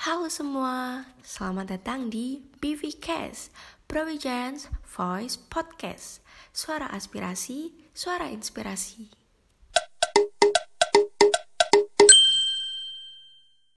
Halo semua, selamat datang di BVcast, Provisions Voice Podcast. Suara aspirasi, suara inspirasi.